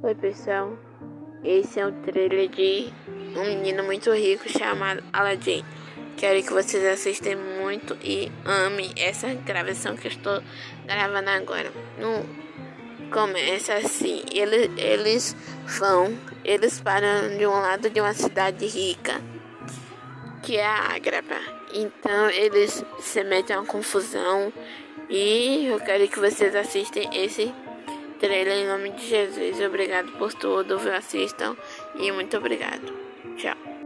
Oi pessoal, esse é o trailer de um menino muito rico chamado Aladdin. Quero que vocês assistam muito e amem essa gravação que eu estou gravando agora. No, começa assim, eles, eles vão, eles param de um lado de uma cidade rica, que é a Ágrapa. Então eles se metem a uma confusão e eu quero que vocês assistam esse trailer em nome de Jesus. Obrigado por tudo, viu? Assistam e muito obrigado. Tchau.